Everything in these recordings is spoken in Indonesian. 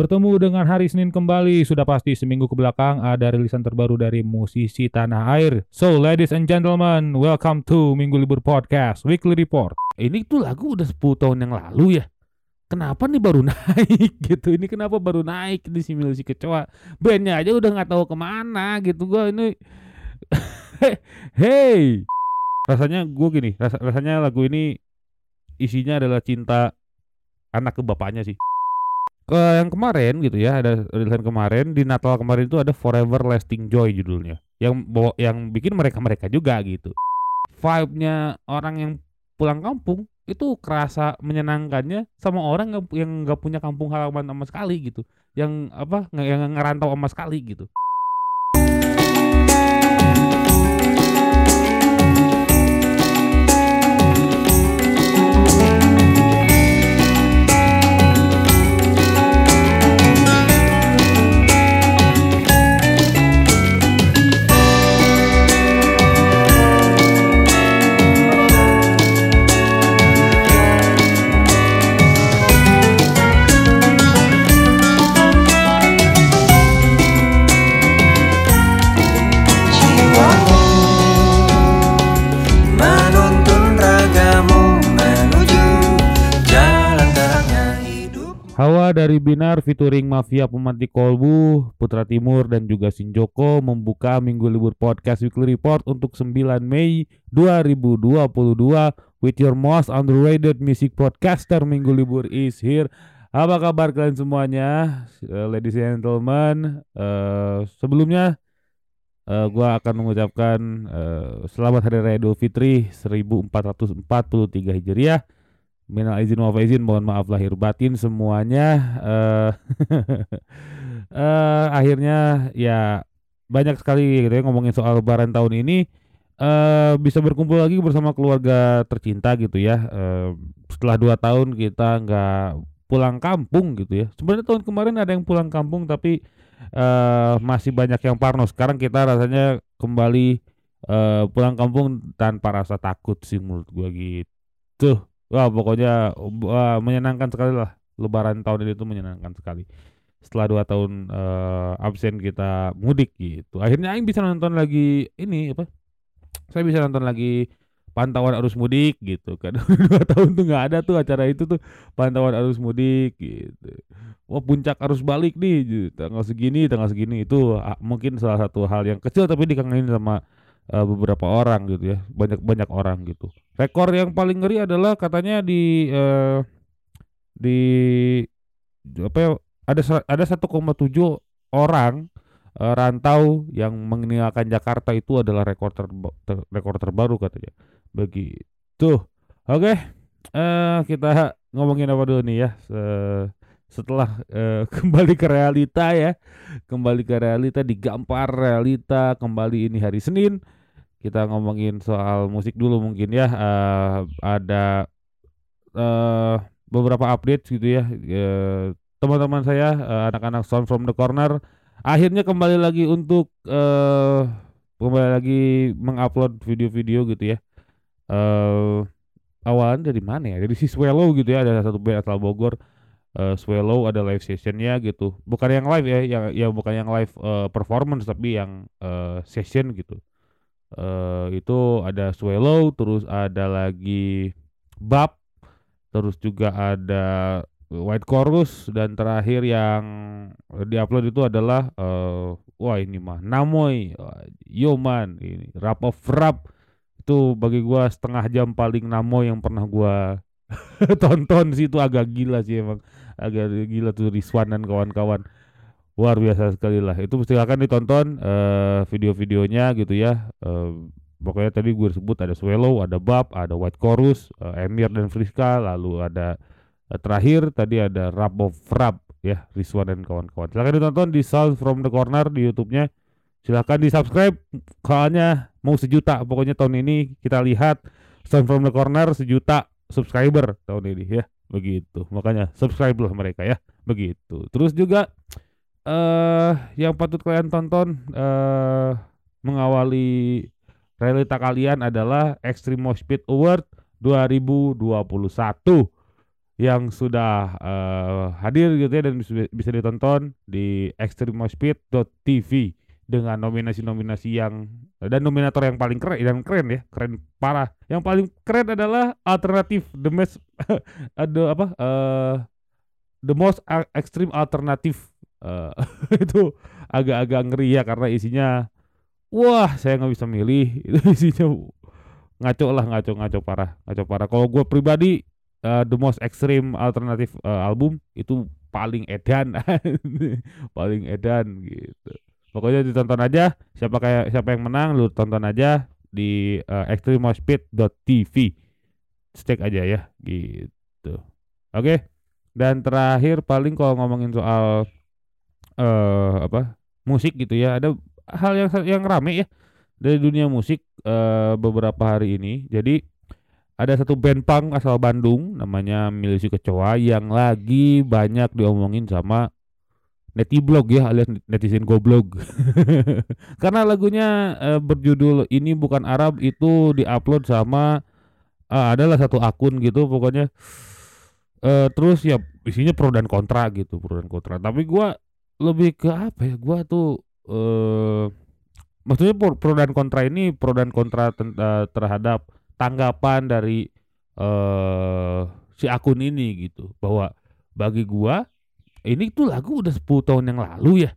Bertemu dengan hari Senin kembali, sudah pasti seminggu ke belakang ada rilisan terbaru dari musisi tanah air. So, ladies and gentlemen, welcome to Minggu Libur Podcast Weekly Report. Ini tuh lagu udah 10 tahun yang lalu ya. Kenapa nih baru naik gitu? Ini kenapa baru naik di si Mil si Kecoa? Bandnya aja udah nggak tahu ke mana gitu. Gua ini, hey, rasanya gue gini, ras rasanya lagu ini isinya adalah cinta anak ke bapaknya sih. Ke yang kemarin gitu ya, ada rilisan kemarin di Natal kemarin itu ada Forever Lasting Joy judulnya. Yang bawa yang bikin mereka-mereka juga gitu. Vibe-nya orang yang pulang kampung itu kerasa menyenangkannya sama orang yang nggak punya kampung halaman sama sekali gitu. Yang apa yang ngerantau sama sekali gitu. Dari Binar featuring Mafia Pemantik Kolbu, Putra Timur dan juga Sinjoko membuka Minggu Libur Podcast Weekly Report untuk 9 Mei 2022 with your most underrated music podcaster Minggu Libur is here. Apa kabar kalian semuanya, Eh, ladies and gentlemen? Eh, sebelumnya eh, gua akan mengucapkan eh, selamat Hari Raya Idul Fitri 1443 Hijriah. Minal izin wal faizin, mohon maaf lahir batin semuanya. Eh eh, akhirnya ya banyak sekali gitu ya ngomongin soal lebaran tahun ini eh bisa berkumpul lagi bersama keluarga tercinta gitu ya. Eh, setelah dua tahun kita nggak pulang kampung gitu ya. Sebenarnya tahun kemarin ada yang pulang kampung tapi eh masih banyak yang parno. Sekarang kita rasanya kembali eh pulang kampung tanpa rasa takut sih menurut gua gitu. Wah pokoknya wah, menyenangkan sekali lah Lebaran tahun ini tuh menyenangkan sekali. Setelah dua tahun eh, absen kita mudik gitu. Akhirnya Aing bisa nonton lagi ini apa? Saya bisa nonton lagi pantauan arus mudik gitu kan. dua tahun tuh nggak ada tuh acara itu tuh pantauan arus mudik gitu. Wah puncak arus balik nih gitu. tanggal segini tanggal segini itu ah, mungkin salah satu hal yang kecil tapi dikangenin sama eh, beberapa orang gitu ya banyak banyak orang gitu rekor yang paling ngeri adalah katanya di eh, di apa ya ada ada 1,7 orang eh, rantau yang meninggalkan Jakarta itu adalah rekor terba- ter- rekor terbaru katanya. Begitu. Oke eh kita ngomongin apa dulu nih ya Se- setelah eh, kembali ke realita ya. Kembali ke realita digampar realita kembali ini hari Senin kita ngomongin soal musik dulu mungkin ya eh, ada eh beberapa update gitu ya Eh, teman-teman saya eh, anak-anak Sound from the Corner akhirnya kembali lagi untuk eh kembali lagi mengupload video-video gitu ya. Eh awalnya dari mana ya? Dari si Swallow gitu ya ada satu band asal Bogor. Eh Swallow ada live sessionnya gitu. Bukan yang live ya yang ya bukan yang live eh, performance tapi yang eh, session gitu eh itu ada Swallow terus ada lagi Bab terus juga ada White Chorus dan terakhir yang diupload itu adalah eh wah ini mah Namoy Yoman ini Rap of Rap. Itu bagi gua setengah jam paling Namoy yang pernah gua tonton sih itu agak gila sih emang. Agak gila tuh Rizwan dan kawan-kawan luar biasa sekali lah. Itu silakan ditonton eh video-videonya gitu ya. Eh, pokoknya tadi gue sebut ada Swallow ada Bab ada White Chorus eh, Emir dan Friska lalu ada eh, terakhir tadi ada Rap of Rap ya Rizwan dan kawan-kawan. Silakan ditonton di Sound from the Corner di YouTube-nya. Silakan di subscribe soalnya mau sejuta pokoknya tahun ini kita lihat Sound from the Corner sejuta subscriber tahun ini ya. Begitu makanya subscribe lah mereka ya. Begitu. Terus juga eh yang patut kalian tonton eh mengawali realita kalian adalah Extreme Pit Award 2021 yang sudah eh, hadir gitu ya dan bisa, ditonton di extremospit.tv dengan nominasi-nominasi yang dan nominator yang paling keren dan keren ya keren parah. Yang paling keren adalah alternatif the most ada apa eh the most extreme alternatif Eh, itu agak-agak ngeri ya karena isinya wah saya nggak bisa milih. Itu isinya ngaco lah ngaco ngaco parah ngaco parah. Kalau gue pribadi eh, the most extreme alternative eh, album itu paling edan. Paling edan gitu. Pokoknya ditonton aja. Siapa kayak siapa yang menang lu tonton aja di uh, extremospit.tv stake aja ya gitu. Oke dan terakhir paling kalau ngomongin soal eh apa musik gitu ya. Ada hal yang yang rame ya dari dunia musik eh beberapa hari ini. Jadi ada satu band punk asal Bandung namanya Milisi Kecoa yang lagi banyak diomongin sama netiblog ya alias netizen goblog. Karena lagunya eh, berjudul ini bukan Arab itu diupload sama eh, adalah satu akun gitu pokoknya. Eh terus ya isinya pro dan kontra gitu pro dan kontra. Tapi gua lebih ke apa ya gua tuh eh maksudnya pro, dan kontra ini pro dan kontra eh, terhadap tanggapan dari eh si akun ini gitu. Bahwa bagi gua ini tuh lagu udah 10 tahun yang lalu ya.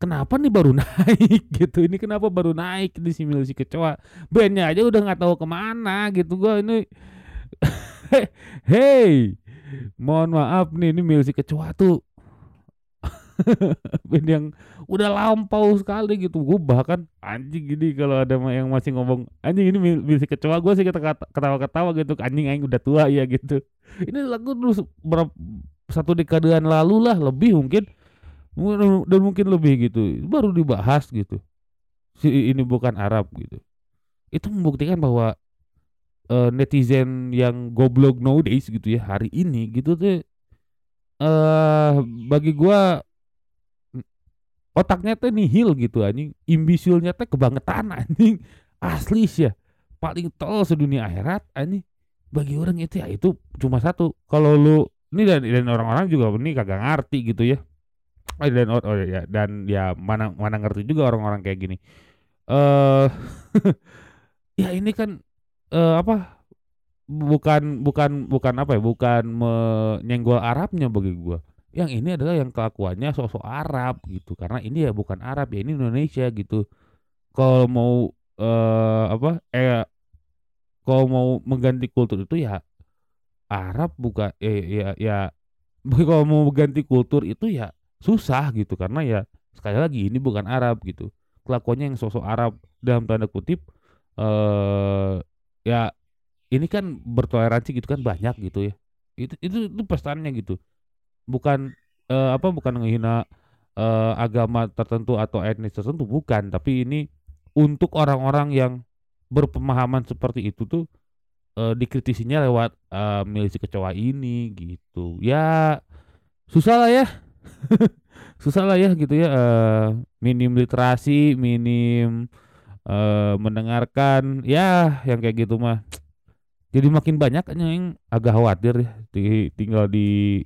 Kenapa nih baru naik gitu? Ini kenapa baru naik di si Milisi Kecoa? Bandnya aja udah nggak tahu ke mana gitu gua. Ini hey mohon maaf nih ini Milisi Kecoa tuh band yang udah lampau sekali gitu. Gue bahkan anjing gini kalau ada yang masih ngomong anjing ini musik kecoa gue sih ketawa-ketawa gitu. Anjing aing udah tua ya gitu. Ini lagu dulu berapa satu dekadean lalu lah lebih mungkin. Mu- dan mungkin lebih gitu. Baru dibahas gitu. Si ini bukan Arab gitu. Itu membuktikan bahwa eh, netizen yang goblok nowadays gitu ya hari ini gitu tuh eh bagi gua otaknya teh nihil gitu anjing. Imbisulnya teh kebangetan anjing. Asli sih ya. Paling tol sedunia akhirat anjing. Bagi orang itu ya itu cuma satu. Kalau lu ini dan dan orang-orang juga ini kagak ngerti gitu ya. Eh, dan oh, oh ya dan ya mana mana ngerti juga orang-orang kayak gini. Eh ya ini kan eh apa bukan bukan bukan apa ya bukan menyenggol Arabnya bagi gua yang ini adalah yang kelakuannya sosok Arab gitu. Karena ini ya bukan Arab ya ini Indonesia gitu. Kalau mau eh apa eh kalau mau mengganti kultur itu ya Arab bukan eh ya ya kalau mau mengganti kultur itu ya susah gitu. Karena ya sekali lagi ini bukan Arab gitu. Kelakuannya yang sosok Arab dalam tanda kutip eh ya ini kan bertoleransi gitu kan banyak gitu ya. Itu itu itu pesannya gitu bukan eh, apa bukan menghina eh, agama tertentu atau etnis tertentu bukan. Tapi ini untuk orang-orang yang berpemahaman seperti itu tuh eh, dikritisinya lewat eh, milisi kecoa ini gitu. Ya susah lah ya. Susah lah ya gitu ya eh, minim literasi minim eh, mendengarkan. Ya yang kayak gitu mah. Jadi makin banyak yang agak khawatir ya tinggal di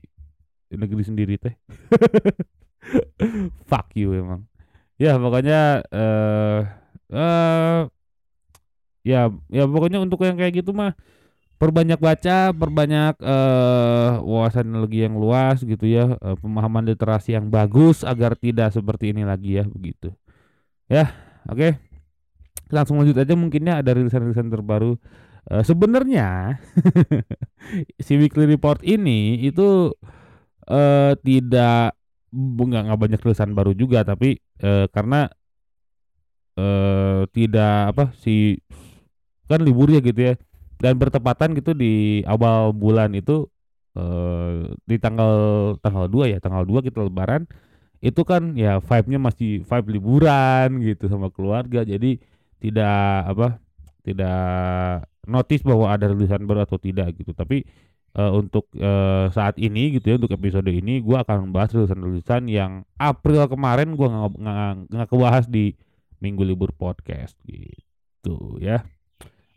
negeri sendiri teh. Fuck you emang. Ya pokoknya eh eh ya ya pokoknya untuk yang kayak gitu mah perbanyak baca perbanyak eh wawasan lagi yang luas gitu ya eh, pemahaman literasi yang bagus agar tidak seperti ini lagi ya begitu. Ya oke. Langsung lanjut aja mungkinnya ada rilisan-rilisan terbaru. Eh, sebenarnya si weekly report ini itu eh tidak nggak nggak banyak tulisan baru juga tapi eh, karena eh tidak apa si kan libur ya gitu ya dan bertepatan gitu di awal bulan itu eh di tanggal tanggal 2 ya tanggal 2 kita lebaran itu kan ya vibe-nya masih vibe liburan gitu sama keluarga jadi tidak apa tidak notice bahwa ada rilisan baru atau tidak gitu. Tapi eh, untuk eh, saat ini gitu ya untuk episode ini gua akan membahas rilisan-rilisan yang April kemarin gua nggak nggak kebahas di minggu libur podcast gitu ya.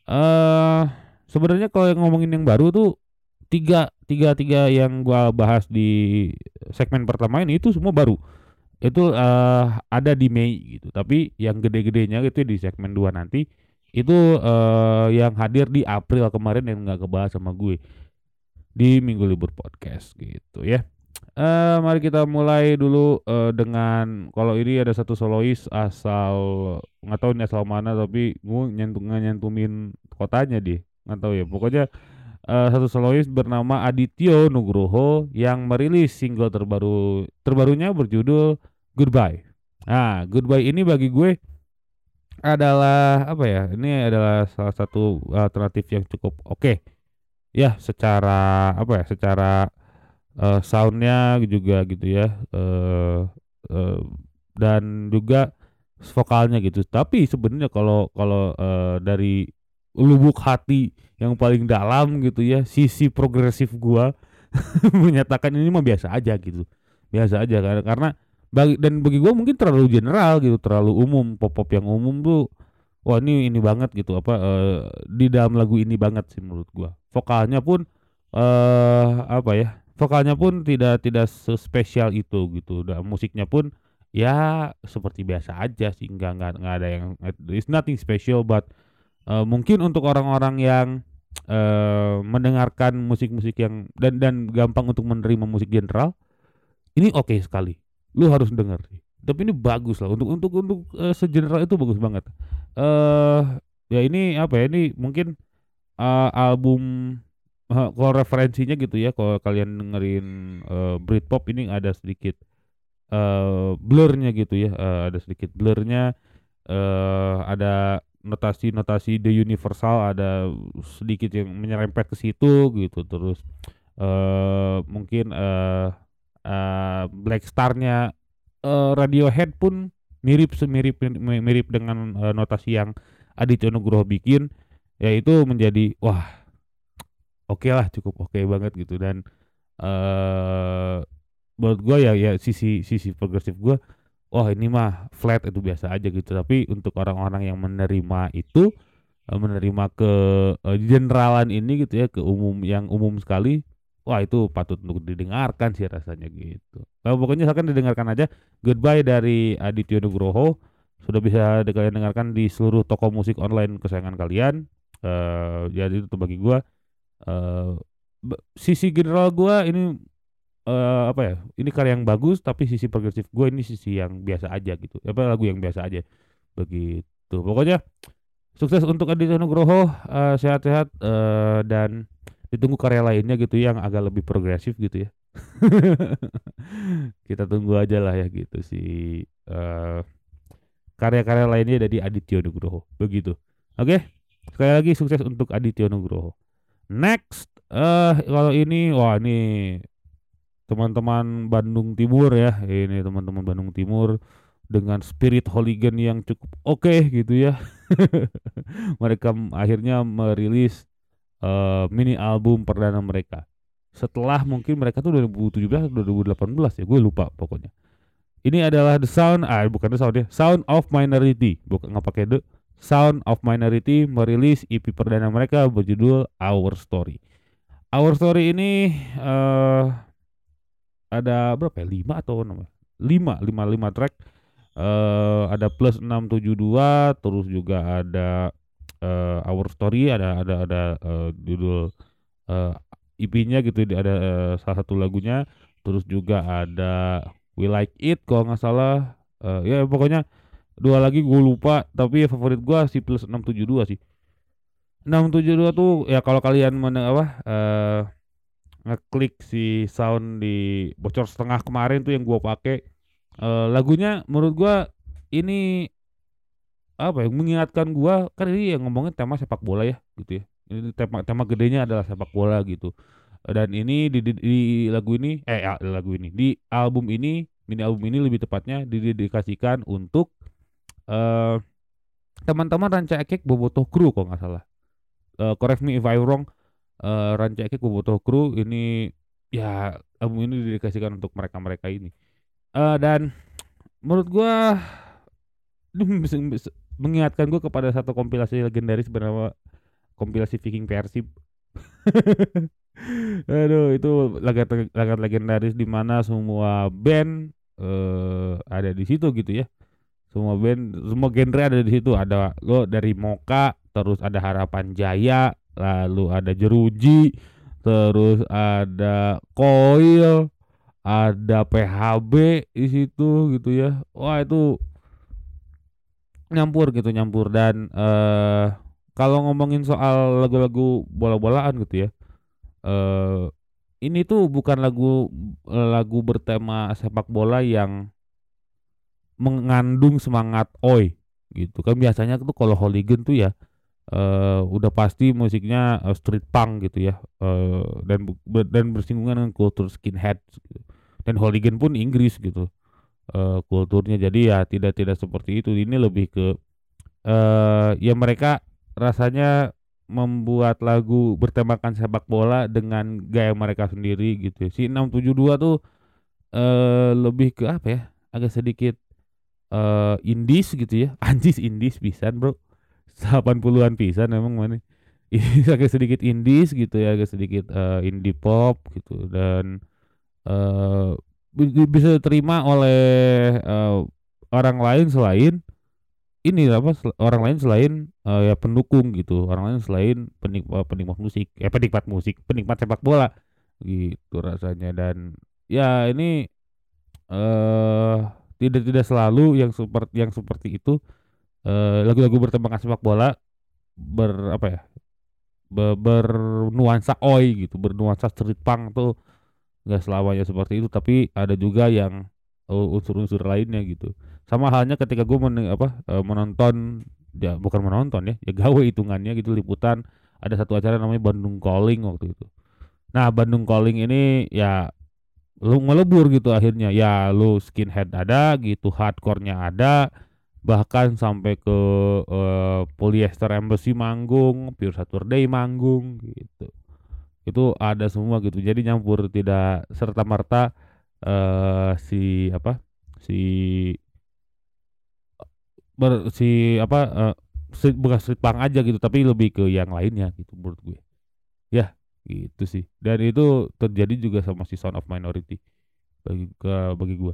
Eh sebenarnya kalau yang ngomongin yang baru tuh tiga tiga tiga yang gua bahas di segmen pertama ini itu semua baru. Itu eh ada di Mei gitu tapi yang gede-gedenya itu di segmen 2 nanti itu eh yang hadir di April kemarin yang nggak kebahas sama gue di Minggu Libur Podcast gitu ya eh mari kita mulai dulu eh, dengan kalau ini ada satu solois asal nggak tahu ini asal mana tapi gue nyentuh nyentumin kotanya dia nggak tahu ya pokoknya eh, satu solois bernama Adityo Nugroho yang merilis single terbaru terbarunya berjudul Goodbye. Nah, Goodbye ini bagi gue adalah apa ya? Ini adalah salah satu alternatif yang cukup oke. Ya, secara apa ya? Secara eh, soundnya juga gitu ya. eh eh, dan juga vokalnya gitu. Tapi sebenarnya kalau kalau eh, dari lubuk hati yang paling dalam gitu ya, sisi progresif gua menyatakan ini mah biasa aja gitu. Biasa aja karena karena bagi dan bagi gua mungkin terlalu general gitu, terlalu umum, pop-pop yang umum tuh wah ini ini banget gitu apa eh, di dalam lagu ini banget sih menurut gua. Vokalnya pun eh apa ya? Vokalnya pun tidak tidak sespesial itu gitu. Dan musiknya pun ya seperti biasa aja sih, nggak nggak nggak ada yang it's nothing special but eh, mungkin untuk orang-orang yang eh mendengarkan musik-musik yang dan dan gampang untuk menerima musik general, ini oke sekali. Lu harus denger sih. Tapi ini bagus lah untuk untuk untuk eh, segeneral itu bagus banget. Eh ya ini apa ya? Ini mungkin eh, album eh, kalau referensinya gitu ya, kalau kalian dengerin eh, Britpop ini ada sedikit eh blurnya gitu ya, eh, ada sedikit blurnya eh ada notasi-notasi the universal ada sedikit yang menyerempet ke situ gitu terus eh mungkin eh eh Black Star-nya eh, Radiohead pun mirip semirip mi- mirip dengan eh, notasi yang Aditya Nugroho bikin yaitu menjadi wah oke lah cukup oke banget gitu. Dan eh menurut gua ya ya sisi sisi progresif gua wah ini mah flat itu biasa aja gitu. Tapi untuk orang-orang yang menerima itu menerima ke eh, generalan ini gitu ya ke umum yang umum sekali wah itu patut untuk didengarkan sih rasanya gitu. Nah, pokoknya silakan didengarkan aja Goodbye dari Aditya Nugroho. Sudah bisa kalian dengarkan di seluruh toko musik online kesayangan kalian. Eh jadi itu bagi gua eh be- sisi general gua ini eh apa ya ini karya yang bagus tapi sisi progresif gue ini sisi yang biasa aja gitu. Apa lagu yang biasa aja. Begitu. Pokoknya sukses untuk Aditya Nugroho eh, sehat-sehat eh, dan ditunggu karya lainnya gitu yang agak lebih progresif gitu ya. Kita tunggu aja lah ya gitu si eh, karya-karya lainnya dari Aditya Nugroho. Begitu. Oke sekali lagi sukses untuk Aditya Nugroho. Next eh kalau ini wah ini teman-teman Bandung Timur ya. Ini teman-teman Bandung Timur dengan spirit hooligan yang cukup oke gitu ya. Mereka akhirnya merilis eh, mini album perdana mereka setelah mungkin mereka tuh 2017 atau 2018 ya gue lupa pokoknya ini adalah the sound ah bukan the sound ya sound of minority bukan nggak pakai the sound of minority merilis EP perdana mereka berjudul Our Story Our Story ini eh ada berapa ya? 5 atau enam? 5, 5 5 track. Eh ada plus 672 terus juga ada eh Our Story ada ada ada eh, judul eh EP-nya gitu ada eh, salah satu lagunya. Terus juga ada We Like It kalau nggak salah. Eh, ya pokoknya dua lagi gue lupa tapi favorit gua si plus 672 sih. 672 tuh ya kalau kalian mana apa eh ngeklik si sound di bocor setengah kemarin tuh yang gua pakai. Eh lagunya menurut gua ini apa ya mengingatkan gua kan ini yang ngomongin tema sepak bola ya gitu ya. Ini tema tema gedenya adalah sepak bola gitu. Dan ini di, di, di lagu ini eh ya, lagu ini di album ini mini album ini lebih tepatnya didedikasikan untuk eh teman-teman Ranca Ekek Bobotoh Crew kalau nggak salah. Eh, correct me if I wrong eh Ranca Ekek Bobotoh Crew ini ya album ini didedikasikan untuk mereka-mereka ini. Eh dan menurut gua mengingatkan gua kepada satu kompilasi legendaris bernama kompilasi Viking Persib Aduh itu laga laga legendaris di mana semua band eh ada di situ gitu ya. Semua band, semua genre ada di situ. Ada lo dari Moka, terus ada Harapan Jaya, lalu ada Jeruji, terus ada Koil, ada PHB di situ gitu ya. Wah itu nyampur gitu nyampur dan eh kalau ngomongin soal lagu-lagu bola-bolaan gitu ya. eh ini tuh bukan lagu lagu bertema sepak bola yang mengandung semangat oi gitu kan biasanya tuh kalau hooligan tuh ya eh udah pasti musiknya eh, street punk gitu ya eh dan dan bersinggungan dengan kultur skinhead gitu. dan hooligan pun Inggris gitu eh kulturnya. Jadi ya tidak tidak seperti itu. Ini lebih ke eh ya mereka rasanya membuat lagu bertemakan sepak bola dengan gaya mereka sendiri gitu. Si 672 tuh eh lebih ke apa ya agak sedikit eh indies gitu ya. Anjis indies pisan bro. 80-an pisan emang mana agak sedikit indies gitu ya agak sedikit eh, indie pop gitu. Dan bi- bisa diterima oleh eh, orang lain selain ini apa orang lain selain eh, ya pendukung gitu. Orang lain selain penikmat penikmat musik eh penikmat musik penikmat sepak bola gitu rasanya. Dan ya ini eh tidak tidak selalu yang seperti yang seperti itu eh lagu-lagu bertemakan sepak bola ber apa ya be- bernuansa oi gitu bernuansa street punk tuh nggak selamanya seperti itu tapi ada juga yang uh, unsur-unsur lainnya gitu. Sama halnya ketika gue men apa eh, menonton ya bukan menonton ya ya gawe hitungannya gitu liputan. Ada satu acara namanya Bandung Calling waktu itu. Nah Bandung Calling ini ya lu ngelebur gitu akhirnya. Ya lu skinhead ada gitu hardcore-nya ada bahkan sampai ke eh, Polyester Embassy manggung Pure Saturday manggung gitu itu ada semua gitu. Jadi nyampur tidak serta merta eh si apa si ber, si apa eh, street, bukan street punk aja gitu tapi lebih ke yang lainnya gitu menurut gue. Ya gitu sih. Dan itu terjadi juga sama si Sound of Minority bagi ke bagi gue.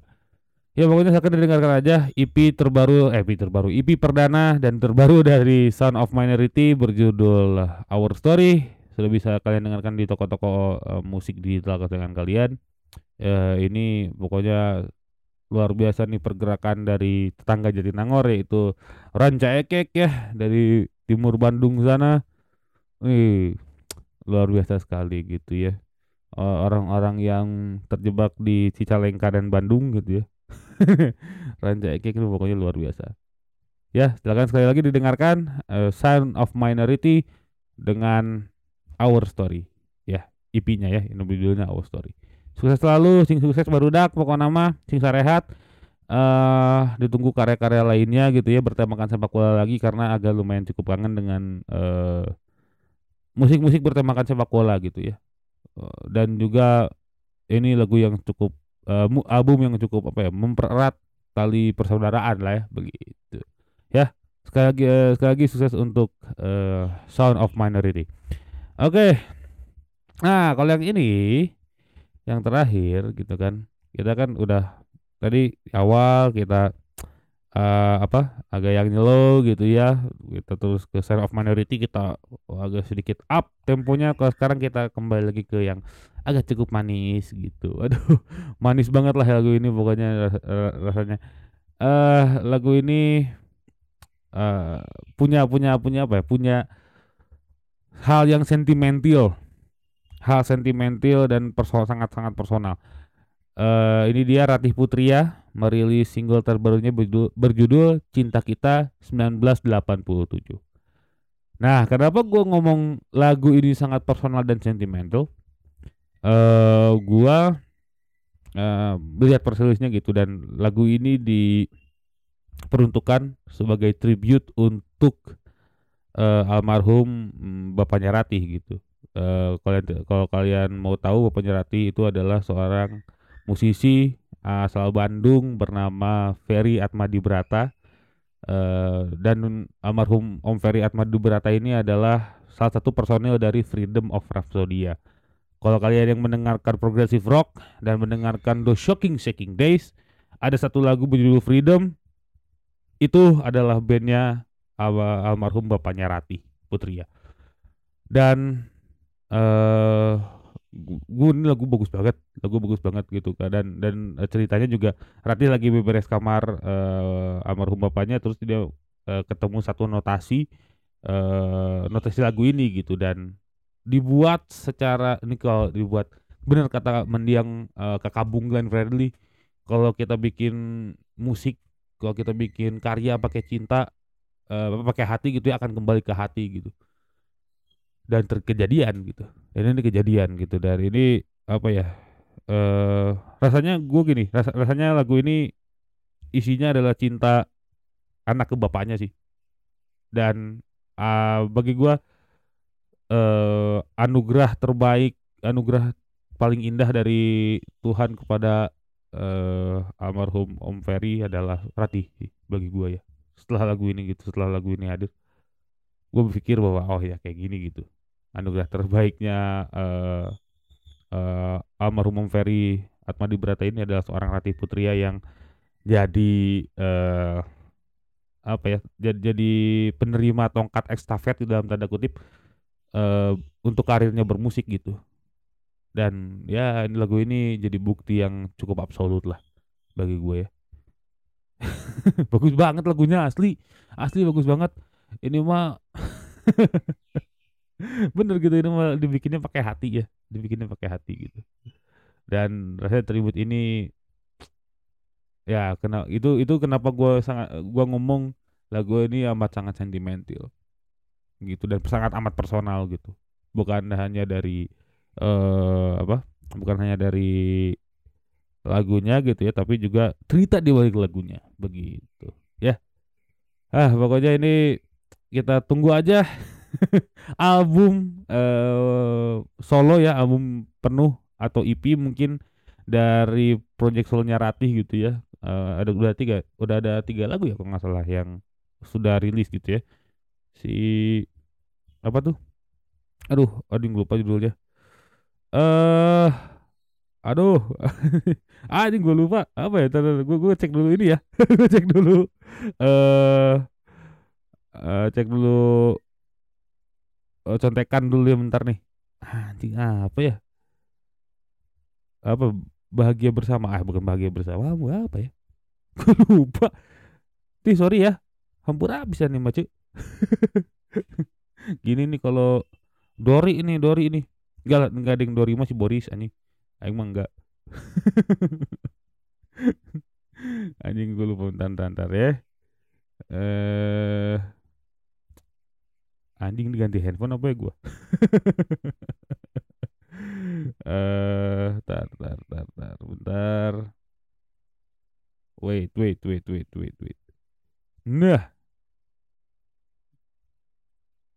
Ya pokoknya sekedar dengarkan aja EP terbaru eh EP terbaru EP perdana dan terbaru dari Sound of Minority berjudul Our Story sudah bisa kalian dengarkan di toko-toko eh, musik digital kesayangan kalian eh ini pokoknya luar biasa nih pergerakan dari tetangga Jatinangor yaitu Ranca Ekek ya dari timur Bandung sana. Wih, luar biasa sekali gitu ya. Eh, Orang-orang yang terjebak di Cicalengka dan Bandung gitu ya. Ranca Ekek itu pokoknya luar biasa. Ya, silakan sekali lagi didengarkan eh, Sound of Minority dengan Our Story. Ya, IP-nya ya, ini judulnya Our Story. Sukses selalu, sing sukses barudak pokoknya nama, sing sarehat. eh ditunggu karya-karya lainnya gitu ya bertemakan sepak bola lagi karena agak lumayan cukup kangen dengan eh musik-musik bertemakan sepak bola gitu ya. Eh, dan juga ini lagu yang cukup mu- album yang cukup apa ya mempererat tali persaudaraan lah ya begitu. Ya, sekali lagi eh, sekali lagi sukses untuk eh, Sound of Minority. Oke. Nah, kalau yang ini yang terakhir gitu kan kita kan udah tadi awal kita eh, apa agak yang nyelo gitu ya kita terus ke Sound of Minority kita agak sedikit up temponya. Kalau sekarang kita kembali lagi ke yang agak cukup manis gitu. Aduh manis banget lah lagu ini pokoknya ras- rasanya. Eh lagu ini eh punya punya punya apa ya punya hal yang sentimental hal sentimental dan personal sangat-sangat personal. Eh ini dia Ratih Putria merilis single terbarunya berjudul, berjudul Cinta Kita 1987. Nah, kenapa gua ngomong lagu ini sangat personal dan sentimental? Eh gua eh melihat perselisnya gitu dan lagu ini diperuntukkan sebagai tribute untuk eh, almarhum mm, bapaknya Ratih gitu eh kalian kalau kalian mau tahu Bapak Nyerati itu adalah seorang musisi asal Bandung bernama Ferry Atmadi Brata eh dan almarhum Om Ferry Atmadi Brata ini adalah salah satu personil dari Freedom of Rhapsodia. Kalau kalian yang mendengarkan progressive rock dan mendengarkan The Shocking Shaking Days, ada satu lagu berjudul Freedom. Itu adalah bandnya almarhum bapaknya Ratih Putria. Dan eh gue ini lagu bagus banget, lagu bagus banget gitu kan dan dan ceritanya juga Ratih lagi beberes kamar eh almarhum bapaknya terus dia eh, ketemu satu notasi eh notasi lagu ini gitu dan dibuat secara ini kalau dibuat benar kata mendiang eh, kakabung Glenn Fredly kalau kita bikin musik kalau kita bikin karya pakai cinta apa, pakai hati gitu ya akan kembali ke hati gitu. Dan terkejadian gitu. Dan ini kejadian gitu. Dan ini apa ya eh rasanya gue gini ras- rasanya lagu ini isinya adalah cinta anak ke bapaknya sih. Dan ah, bagi gua eh anugerah terbaik anugerah paling indah dari Tuhan kepada eh almarhum Om Ferry adalah Ratih bagi gua ya setelah lagu ini gitu setelah lagu ini hadir gue berpikir bahwa oh ya kayak gini gitu. Anugerah terbaiknya eh eh almarhum Ferry Atmadi Brata ini adalah seorang Ratih Putria yang jadi eh apa ya jadi, jadi penerima tongkat estafet di dalam tanda kutip eh untuk karirnya bermusik gitu. Dan ya ini lagu ini jadi bukti yang cukup absolut lah bagi gue ya bagus banget lagunya asli. Asli bagus banget. Ini mah bener gitu ini mah dibikinnya pakai hati ya. Dibikinnya pakai hati gitu. Dan rasanya tribut ini ya kena itu itu kenapa gue sangat gua ngomong lagu ini amat sangat sentimental. Gitu dan sangat amat personal gitu. Bukan hanya dari eh apa bukan hanya dari lagunya gitu ya tapi juga cerita di balik lagunya begitu. Ya. Ah pokoknya ini kita tunggu aja album eh solo ya album penuh atau EP mungkin dari project solonya Ratih gitu ya. Eh, ada udah tiga udah ada tiga lagu ya kalau nggak salah yang sudah rilis gitu ya. Si apa tuh? Aduh aduh lupa judulnya. Eh aduh. Ah gue lupa. Apa ya? Gue gue cek dulu ini ya. Gue cek dulu. Eh eh, cek dulu eh, contekan dulu ya bentar nih. Anjing apa ya? Apa bahagia bersama? Ah bukan bahagia bersama apa ya? Gue lupa. Nih sorry ya. Hampir habis nih macu. Gini nih kalau Dori ini Dori ini. Enggak enggak ada yang Dori masih Boris anjing aing mah enggak. Anjing gue lupa bentar bentar, bentar ya. Eh anjing diganti handphone apa ya gua? Eh tar tar tar tar bentar. Wait wait wait wait wait wait. Nah.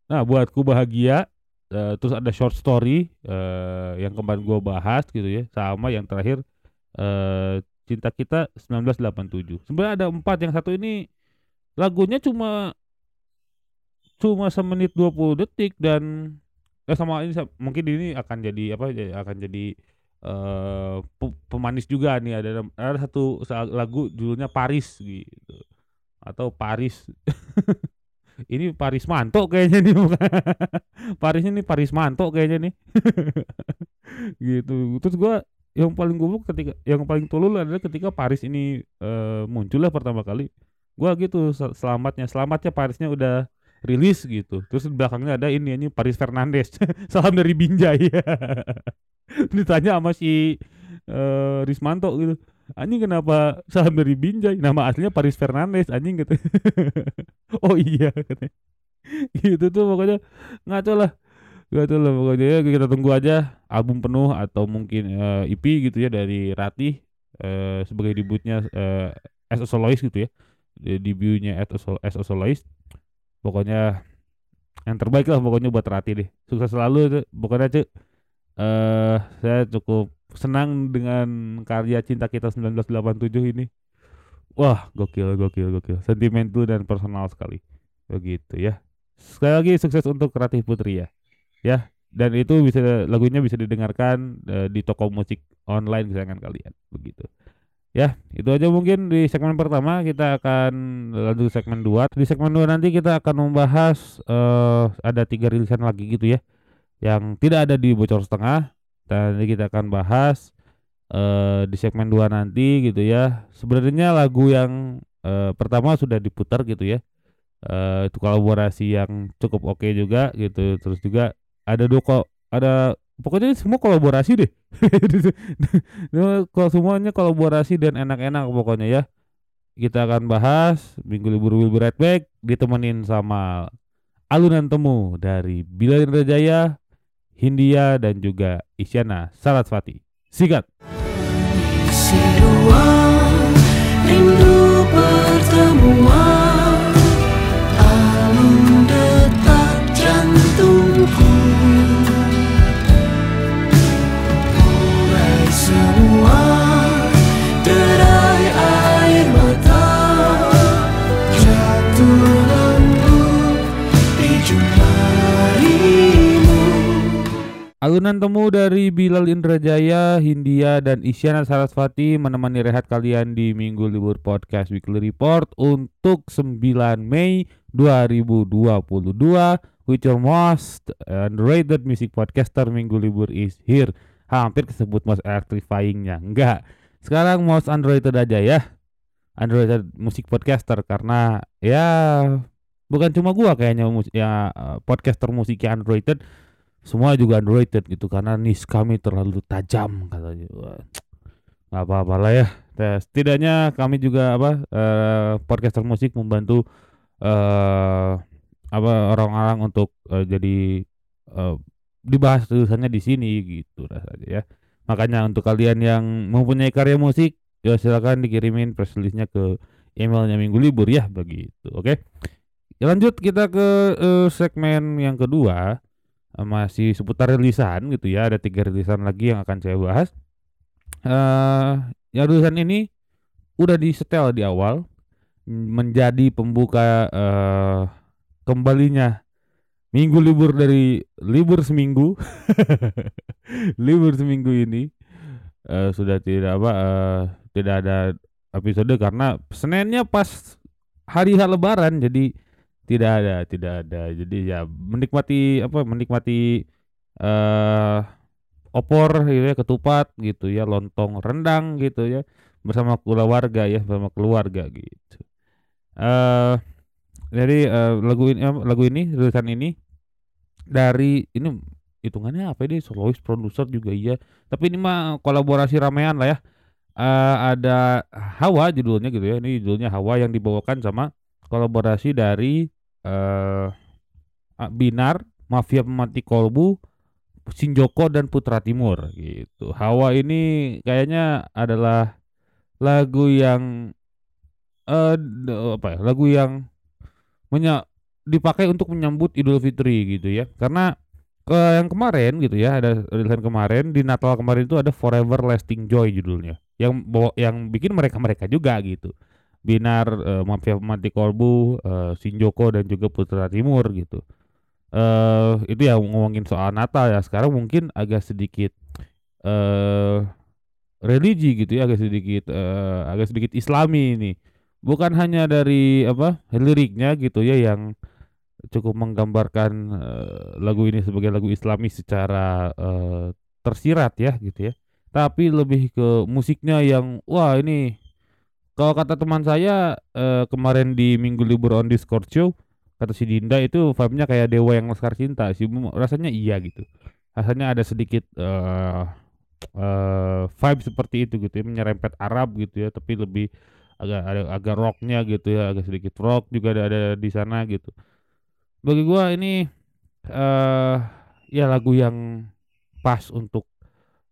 Nah buatku bahagia eh, terus ada short story eh, yang kemarin gua bahas gitu ya sama yang terakhir eh cinta kita 1987 sebenarnya ada empat yang satu ini lagunya cuma cuma semenit 20 detik dan eh sama ini mungkin ini akan jadi apa ya, akan jadi pe- pemanis juga nih. Ada ada satu sa- lagu judulnya Paris gitu atau Paris ini Paris Manto kayaknya nih Parisnya nih Paris Manto kayaknya nih. Gitu. Terus gua yang paling gubuk ketika yang paling tolol adalah ketika Paris ini eh, muncul pertama kali. Gua gitu sel- selamatnya selamatnya Parisnya udah rilis gitu. Terus di belakangnya ada ini ini Paris Fernandes. Salam dari Binjai. Ditanya sama si eh, Rismanto gitu anjing kenapa salam dari Binjai? Nama aslinya Paris Fernandes anjing gitu. Oh iya katanya. Gitu tuh pokoknya. Ngaco lah. Ngaco lah pokoknya. Ya kita tunggu aja album penuh atau mungkin eh, EP gitu ya dari Ratih eh, sebagai debutnya eh, as a soloist gitu ya. Debutnya as a, sol- as a soloist. Pokoknya yang terbaik lah pokoknya buat Ratih deh. Sukses selalu tuh. Pokoknya cuy. Eh saya cukup senang dengan karya cinta kita 1987 ini. Wah gokil gokil gokil. Sentimental dan personal sekali. Begitu ya. Sekali lagi sukses untuk Kreatif Putri ya. Ya, dan itu bisa lagunya bisa didengarkan eh, di toko musik online kesayangan kalian. Begitu. Ya, itu aja mungkin di segmen pertama. Kita akan lanjut segmen 2. Di segmen 2 nanti kita akan membahas eh ada tiga rilisan lagi gitu ya yang tidak ada di bocor setengah nanti kita akan bahas eh di segmen 2 nanti gitu ya. Sebenarnya lagu yang eh, pertama sudah diputar gitu ya. Eh itu kolaborasi yang cukup oke juga gitu. Terus juga ada dua kok ada pokoknya semua kolaborasi deh. Kalau semuanya kolaborasi dan enak-enak pokoknya ya. Kita akan bahas Minggu Libur Will Be Right Back ditemenin sama alunan temu dari Bilal Indra Jaya, Hindia dan juga Isyana Sarasvati. Sikat. Isi ruang rindu Alunan temu dari Bilal Indrajaya, Hindia, dan Isyana Sarasvati menemani rehat kalian di Minggu Libur Podcast Weekly Report untuk 9 Mei 2022 with your most underrated music podcaster Minggu Libur is here. Hampir kesebut most electrifyingnya. Enggak. Sekarang most underrated aja ya. Underrated musik podcaster karena ya bukan cuma gua kayaknya ya eh, podcaster musiknya underrated semua juga underrated gitu karena niche kami terlalu tajam katanya. Nggak apa-apa lah ya. Nah, setidaknya kami juga apa eh, podcaster musik membantu eh apa orang-orang untuk eh, jadi eh, dibahas tulisannya di sini gitu rasanya ya. Makanya untuk kalian yang mempunyai karya musik ya silakan dikirimin press release-nya ke emailnya minggu libur ya begitu oke? Lanjut kita ke eh, segmen yang kedua masih seputar rilisan gitu ya ada tiga rilisan lagi yang akan saya bahas. Eh yang rilisan ini udah disetel di awal menjadi pembuka eh kembalinya minggu libur dari libur seminggu. Libur seminggu ini eh sudah tidak apa eh, tidak ada episode karena Seninnya pas hari Lebaran jadi tidak ada tidak ada. Jadi ya menikmati apa menikmati eh opor gitu ya ketupat gitu ya lontong rendang gitu ya bersama keluarga ya bersama keluarga gitu. Eh jadi eh, lagu ini lagu ini tulisan ini dari ini hitungannya apa ini solois produser juga iya. Tapi ini mah kolaborasi ramean lah ya. Eh ada Hawa judulnya gitu ya. Ini judulnya Hawa yang dibawakan sama kolaborasi dari eh Binar, Mafia Pemati Kolbu, Sinjoko dan Putra Timur gitu. Hawa ini kayaknya adalah lagu yang eh apa ya? Lagu yang menya dipakai untuk menyambut Idul Fitri gitu ya. Karena ke yang kemarin gitu ya, ada rilisan kemarin di Natal kemarin itu ada Forever Lasting Joy judulnya. Yang yang bikin mereka-mereka juga gitu. Binar, eh, Mafia Pemati Kolbu, eh, Sinjoko dan juga Putra Timur gitu. Eh itu ya ngomongin soal Natal ya. Sekarang mungkin agak sedikit eh religi gitu ya, agak sedikit eh, agak sedikit Islami ini. Bukan hanya dari apa liriknya gitu ya yang cukup menggambarkan eh, lagu ini sebagai lagu Islami secara eh, tersirat ya gitu ya. Tapi lebih ke musiknya yang wah ini kalau kata teman saya eh, kemarin di Minggu Libur on Discord show kata si Dinda itu vibe-nya kayak Dewa yang Laskar Cinta sih rasanya iya gitu. Rasanya ada sedikit eh eh vibe seperti itu gitu ya, menyerempet Arab gitu ya, tapi lebih agak ada agak rocknya gitu ya, agak sedikit rock juga ada, ada di sana gitu. Bagi gua ini eh ya lagu yang pas untuk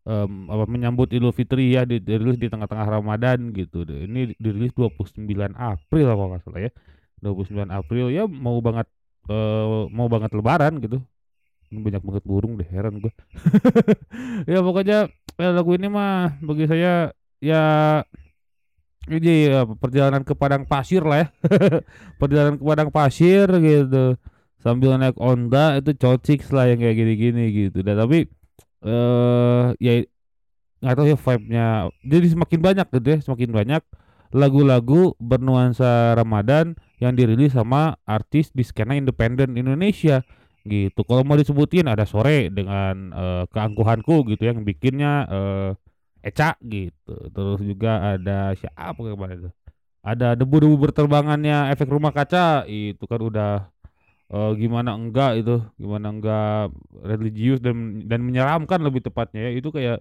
em, apa menyambut Idul Fitri ya di- dirilis di tengah-tengah Ramadan gitu. Ini dirilis 29 April kalau nggak salah ya. 29 April ya mau banget eh, mau banget lebaran gitu. Ini banyak banget burung deh heran gua. ya pokoknya ya, lagu ini mah bagi saya ya ini ya, perjalanan ke padang pasir lah ya. perjalanan ke padang pasir gitu. sambil naik Honda itu cocik lah yang kayak gini-gini gitu. Dan tapi eh ya nggak tahu ya vibe-nya. Jadi semakin banyak gitu ya, semakin banyak lagu-lagu bernuansa Ramadan yang dirilis sama artis di skena independen Indonesia gitu. Kalau mau disebutin ada sore dengan eh, keangkuhanku gitu yang bikinnya eh, Eca gitu. Terus juga ada siapa kemarin? Ada debu-debu berterbangannya efek rumah kaca itu kan udah eh, gimana enggak itu, gimana enggak religius dan dan menyeramkan lebih tepatnya ya. Itu kayak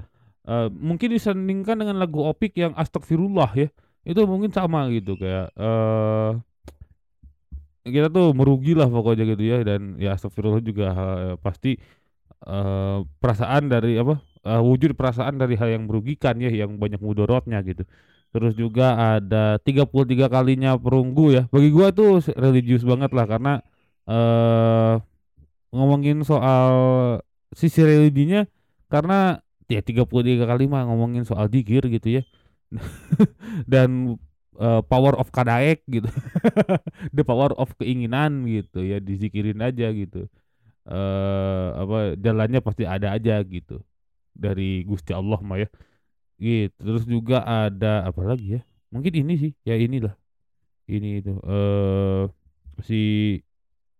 eh, mungkin disandingkan dengan lagu Opik yang Astagfirullah ya. Itu mungkin sama gitu kayak eh kita tuh merugi lah pokoknya gitu ya dan ya astagfirullah juga eh, pasti eh, perasaan dari apa eh, wujud perasaan dari hal yang merugikan ya yang banyak mudorotnya gitu terus juga ada 33 kalinya perunggu ya bagi gua tuh religius banget lah karena eh ngomongin soal sisi religinya karena ya 33 kali mah ngomongin soal dikir gitu ya. Dan eh, power of kadaek gitu. The power of keinginan gitu ya dizikirin aja gitu. Eh apa jalannya pasti ada aja gitu. Dari Gusti Allah mah ya. Gitu terus juga ada apa lagi ya? Mungkin ini sih ya inilah. Ini itu eh si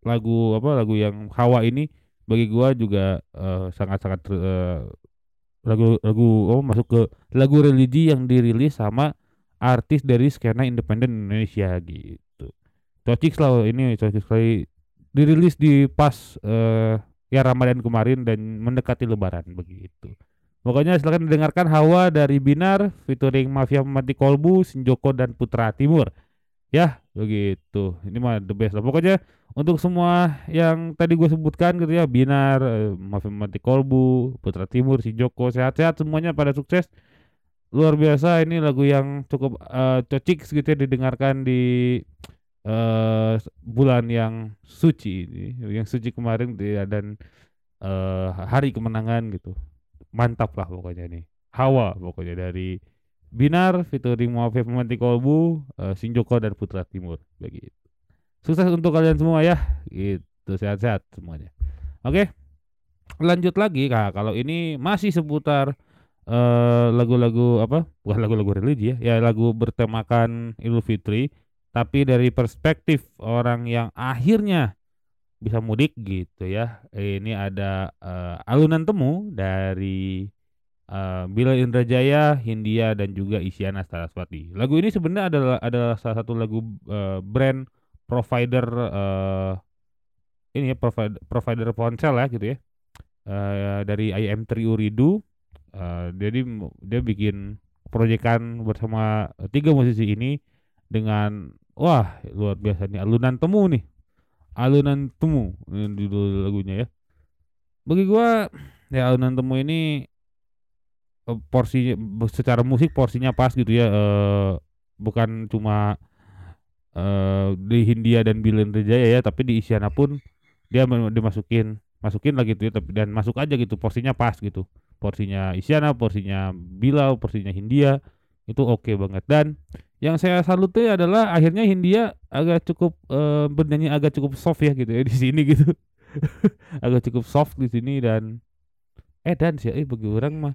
lagu apa lagu yang Hawa ini bagi gua juga eh, sangat-sangat eh, lagu lagu oh masuk ke lagu religi yang dirilis sama artis dari skena independen Indonesia gitu. Cocik lah ini cocik sekali dirilis di pas eh, ya Ramadan kemarin dan mendekati Lebaran begitu. Pokoknya silakan didengarkan Hawa dari Binar featuring Mafia Mati Kolbu, Sinjoko dan Putra Timur. Ya, begitu. Ini mah the best lah. Pokoknya untuk semua yang tadi gue sebutkan gitu ya, Binar, eh, Mafia Mati Kolbu, Putra Timur, Sinjoko, sehat-sehat semuanya pada sukses luar biasa ini lagu yang cukup eh, cocik gitu ya didengarkan di eh bulan yang suci ini yang suci kemarin dan eh hari kemenangan gitu mantap lah pokoknya nih Hawa pokoknya dari Binar featuring Muafif Memanti Kolbu eh, Sinjoko dan Putra Timur. Begitu sukses untuk kalian semua ya. Gitu sehat-sehat semuanya. Oke lanjut lagi Kak. Kalau ini masih seputar eh lagu-lagu apa? Bukan lagu-lagu religi ya. Ya lagu bertemakan Idul Fitri tapi dari perspektif orang yang akhirnya bisa mudik gitu ya. Ini ada eh, alunan temu dari eh, Bila Indrajaya, Hindia dan juga Isyana Saraswati. Lagu ini sebenarnya adalah adalah salah satu lagu eh, brand provider eh, ini ya provider provider ponsel ya gitu ya. Eh, dari IM3 Uridu Eh, jadi dia bikin proyekan bersama tiga musisi ini dengan wah luar biasa nih alunan temu nih alunan temu judul lagunya ya bagi gua ya alunan temu ini porsinya secara musik porsinya pas gitu ya eh, bukan cuma eh, di Hindia dan Bilen Jaya ya tapi di Isyana pun dia dimasukin masukin lah gitu ya tapi dan masuk aja gitu porsinya pas gitu. Porsinya Isyana porsinya Bilal porsinya Hindia itu oke banget. Dan yang saya saluti adalah akhirnya Hindia agak cukup eh, bernyanyi agak cukup soft ya gitu ya di sini gitu. Agak cukup soft di sini dan eh dan sih eh bagi orang mah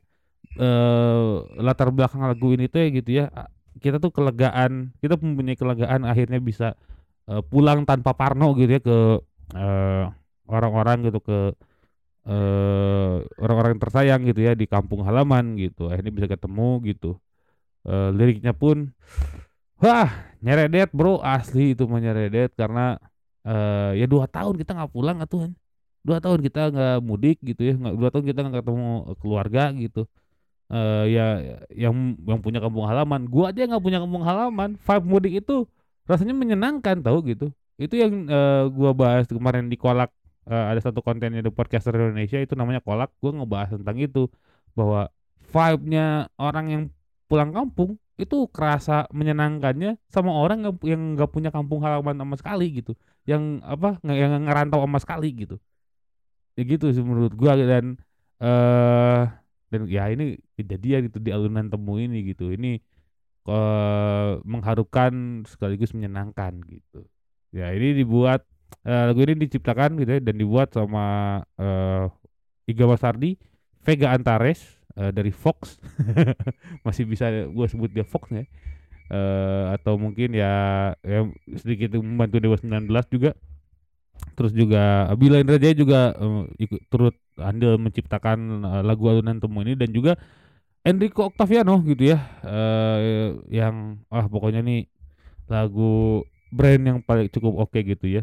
eh latar belakang lagu ini tuh gitu ya kita tuh kelegaan kita mempunyai kelegaan akhirnya bisa eh, pulang tanpa parno gitu ya ke eh, orang-orang gitu ke eh orang-orang tersayang gitu ya di kampung halaman gitu. Akhirnya bisa ketemu gitu. Eh, liriknya pun wah nyeredet bro asli itu mah nyeredet karena eh ya dua tahun kita nggak pulang atuh dua tahun kita nggak mudik gitu ya dua tahun kita nggak ketemu keluarga gitu eh ya yang yang punya kampung halaman. Gua aja nggak punya kampung halaman. Vibe mudik itu rasanya menyenangkan tahu gitu. Itu yang eh, gua bahas kemarin di kolak. Eh, ada satu kontennya di podcaster Indonesia itu namanya kolak. Gua ngebahas tentang itu. Bahwa vibe-nya orang yang pulang kampung itu kerasa menyenangkannya sama orang yang nggak punya kampung halaman sama sekali gitu. Yang apa yang ngerantau sama sekali gitu. Ya gitu sih menurut gua. Dan eh dan ya ini kejadian itu di alunan temu ini gitu ini eh mengharukan sekaligus menyenangkan gitu ya ini dibuat Eh, lagu ini diciptakan gitu ya dan dibuat sama eh Iga Masardi, Vega Antares eh, dari Fox. Masih bisa gua sebut dia Fox ya. Eh atau mungkin ya, ya sedikit membantu Dewa 19 juga. Terus juga Bila Indrajaya juga eh, ikut turut andil menciptakan eh, lagu alunan temu ini dan juga Enrico Octaviano gitu ya. eh yang ah pokoknya nih lagu brand yang paling cukup oke gitu ya.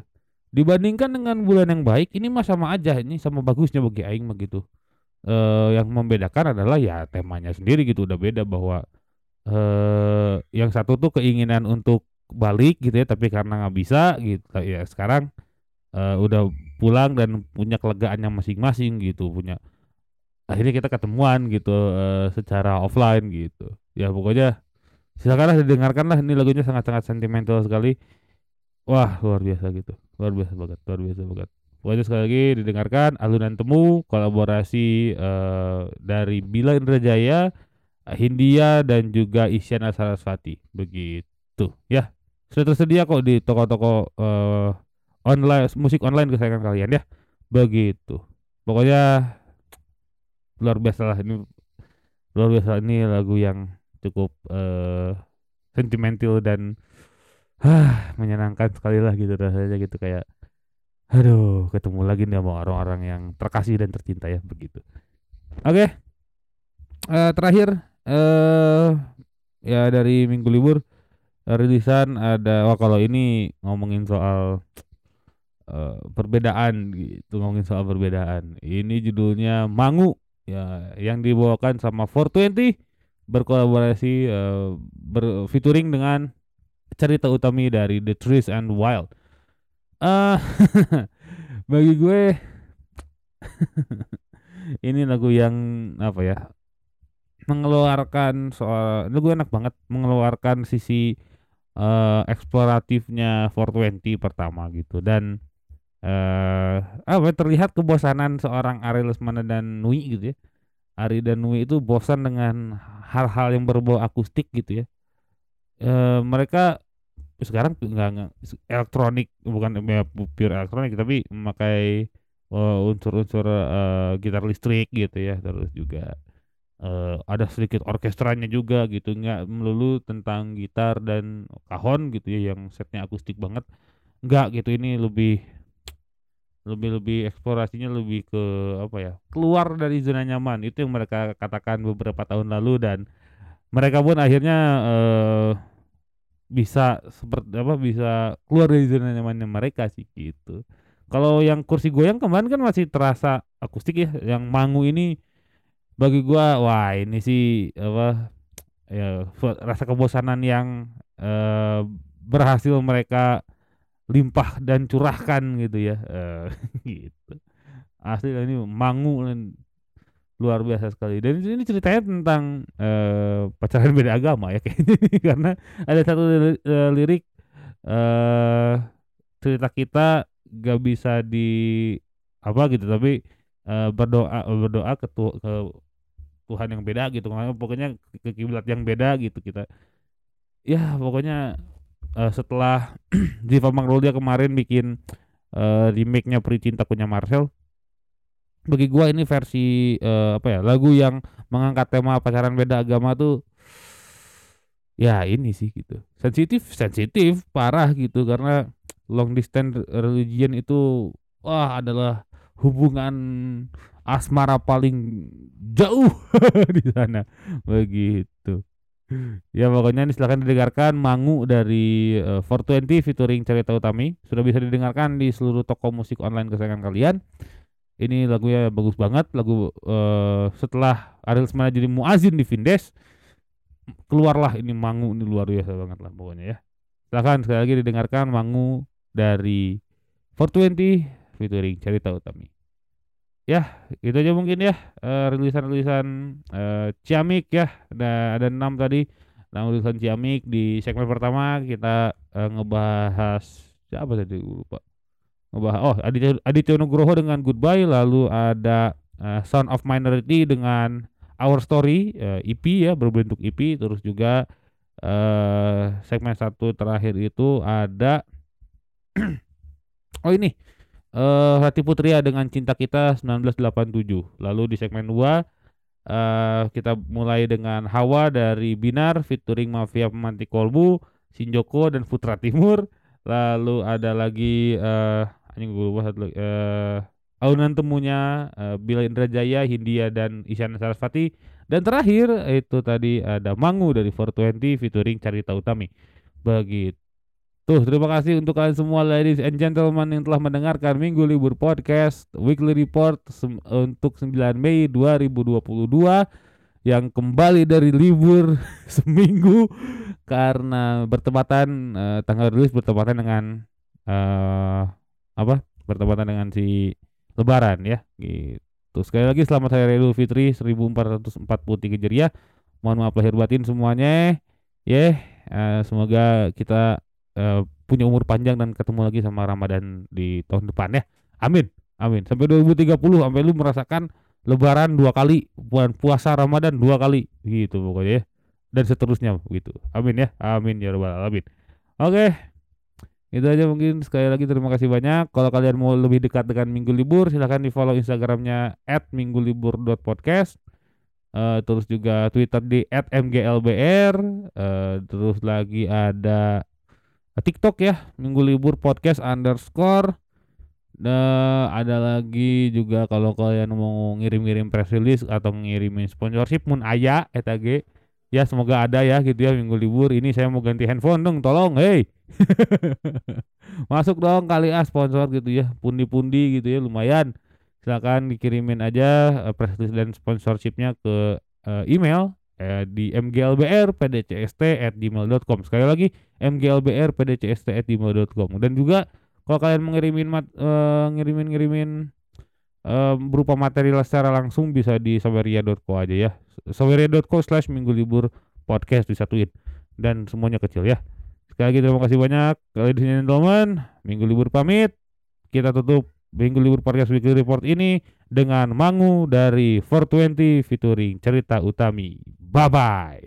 Dibandingkan dengan Bulan yang Baik ini mah sama aja ini sama bagusnya bagi aing mah gitu. Eh yang membedakan adalah ya temanya sendiri gitu udah beda bahwa eh yang satu tuh keinginan untuk balik gitu ya tapi karena nggak bisa gitu ya sekarang eh udah pulang dan punya kelegaannya masing-masing gitu punya akhirnya kita ketemuan gitu eh secara offline gitu. Ya pokoknya silakanlah didengarkanlah ini lagunya sangat-sangat sentimental sekali. Wah luar biasa gitu luar biasa banget luar biasa banget. Pokoknya sekali lagi didengarkan alunan temu kolaborasi eh, dari Bila Indrajaya Hindia dan juga Isyana Sarasvati. Begitu. Ya sudah tersedia kok di toko-toko eh, online musik online kesayangan kalian ya. Begitu. Pokoknya luar biasa lah ini. Luar biasa ini lagu yang cukup eh sentimental dan ah menyenangkan sekali lah gitu rasanya gitu. Kayak aduh ketemu lagi nih sama orang-orang yang terkasih dan tercinta ya begitu. Oke. Eh terakhir eh ya dari minggu libur rilisan ada wah kalau ini ngomongin soal eh, perbedaan gitu ngomongin soal perbedaan ini judulnya Mangu ya yang dibawakan sama 420 berkolaborasi eh, ber featuring dengan cerita utami dari The Trees and Wild. eh bagi gue ini lagu yang apa ya mengeluarkan soal lagu enak banget mengeluarkan sisi eh eksploratifnya 420 pertama gitu dan eh apa ya, terlihat kebosanan seorang Ari Lesmana dan Nui gitu ya. Ari dan Nui itu bosan dengan hal-hal yang berbau akustik gitu ya. Eh mereka sekarang nggak nggak elektronik bukan ya, pure elektronik tapi memakai eh, unsur-unsur eh, gitar listrik gitu ya terus juga eh, ada sedikit orkestranya juga gitu nggak melulu tentang gitar dan kahon gitu ya yang setnya akustik banget nggak gitu ini lebih lebih lebih eksplorasinya lebih ke apa ya keluar dari zona nyaman itu yang mereka katakan beberapa tahun lalu dan mereka pun akhirnya eh bisa seperti apa bisa keluar dari zona nyamannya mereka sih gitu. Kalau yang kursi goyang kemarin kan masih terasa akustik ya. Yang Mangu ini bagi gua wah ini sih apa ya rasa kebosanan yang eh, berhasil mereka limpah dan curahkan gitu ya. Eh, gitu. Asli ini Mangu luar biasa sekali. Dan ini ceritanya tentang eh, pacaran beda agama ya kayaknya karena ada satu eh, lirik eh cerita kita gak bisa di apa gitu tapi eh, berdoa berdoa ke, tu- ke Tuhan yang beda gitu pokoknya ke kiblat yang beda gitu kita ya pokoknya eh, setelah Ziva Magnolia kemarin bikin eh, remake-nya Peri Cintakunya Marcel bagi gua ini versi eh, apa ya lagu yang mengangkat tema pacaran beda agama tuh ya ini sih gitu. Sensitif sensitif parah gitu karena long distance religion itu wah adalah hubungan asmara paling jauh di sana. Begitu ya pokoknya ini silahkan didengarkan. Mangu dari eh, 420 featuring Cerita Utami. Sudah bisa didengarkan di seluruh toko musik online kesayangan kalian. Ini lagunya bagus banget. Lagu eh, setelah Ariel Semana jadi muazin di Vindes keluarlah ini Mangu. Ini luar biasa banget lah pokoknya ya. Silahkan sekali lagi didengarkan Mangu dari 420 featuring Cerita Utami ya itu aja mungkin ya eh, rilisan-rilisan eh, Ciamik ya. Ada ada enam tadi. Enam rilisan Ciamik di segmen pertama kita eh, ngebahas siapa tadi? Lupa. Ngebahas oh Aditya, Aditya Nugroho dengan Goodbye lalu ada eh, Sound of Minority dengan Our Story eh, EP ya berbentuk EP terus juga eh segmen satu terakhir itu ada Oh ini eh Rati Putria dengan Cinta Kita 1987. Lalu di segmen 2 eh kita mulai dengan Hawa dari Binar featuring Mafia Pemantik Kolbu, Shinjoko dan Putra Timur. Lalu ada lagi eh anjing gue satu lagi Aunan temunya eh, Bila Indrajaya, Hindia dan Isyana Sarasvati dan terakhir itu tadi ada Mangu dari 420 featuring Carita Utami. Begitu. Terima kasih untuk kalian semua ladies and gentlemen yang telah mendengarkan Minggu Libur Podcast Weekly Report untuk 9 Mei 2022 yang kembali dari libur seminggu karena bertepatan eh, tanggal rilis bertepatan dengan eh apa? Bertepatan dengan si Lebaran ya gitu. Sekali lagi selamat Hari Idul Fitri 1443 Hijriah. Mohon maaf lahir batin semuanya. Ya, eh, semoga kita eh, punya umur panjang dan ketemu lagi sama Ramadan di tahun depan ya. Amin. Amin. Sampai 2030 sampai lu merasakan lebaran dua kali, bulan puasa Ramadan dua kali gitu pokoknya ya. Dan seterusnya gitu. Amin ya. Amin ya rabbal alamin. Oke. Itu aja mungkin sekali lagi terima kasih banyak. Kalau kalian mau lebih dekat dengan Minggu Libur silahkan di follow Instagramnya @minggulibur.podcast. Eh, terus juga Twitter di @mglbr. Eh, terus lagi ada TikTok ya Minggu Libur Podcast underscore. Nah, ada lagi juga kalau kalian mau ngirim-ngirim press release atau ngirimin sponsorship mun aya eta ge ya semoga ada ya gitu ya minggu libur. Ini saya mau ganti handphone dong tolong hei masuk dong kali ah sponsor gitu ya. Pundi-pundi gitu ya lumayan. Silakan dikirimin aja eh, press release dan sponsorshipnya ke eh, email eh, di mglbrpdcst@gmail.com sekali lagi mglbrpdcst@gmail.com dan juga kalau kalian mau ngirimin mat, eh, ngirimin ngirimin eh, berupa materi secara langsung bisa di saweria.co aja ya. Saweria.co slash minggu libur podcast disatuin. Dan semuanya kecil ya. Sekali lagi terima kasih banyak. Ladies and gentlemen minggu libur pamit. Kita tutup minggu libur podcast weekly report ini dengan Mangu dari 420 featuring cerita Utami Bye bye.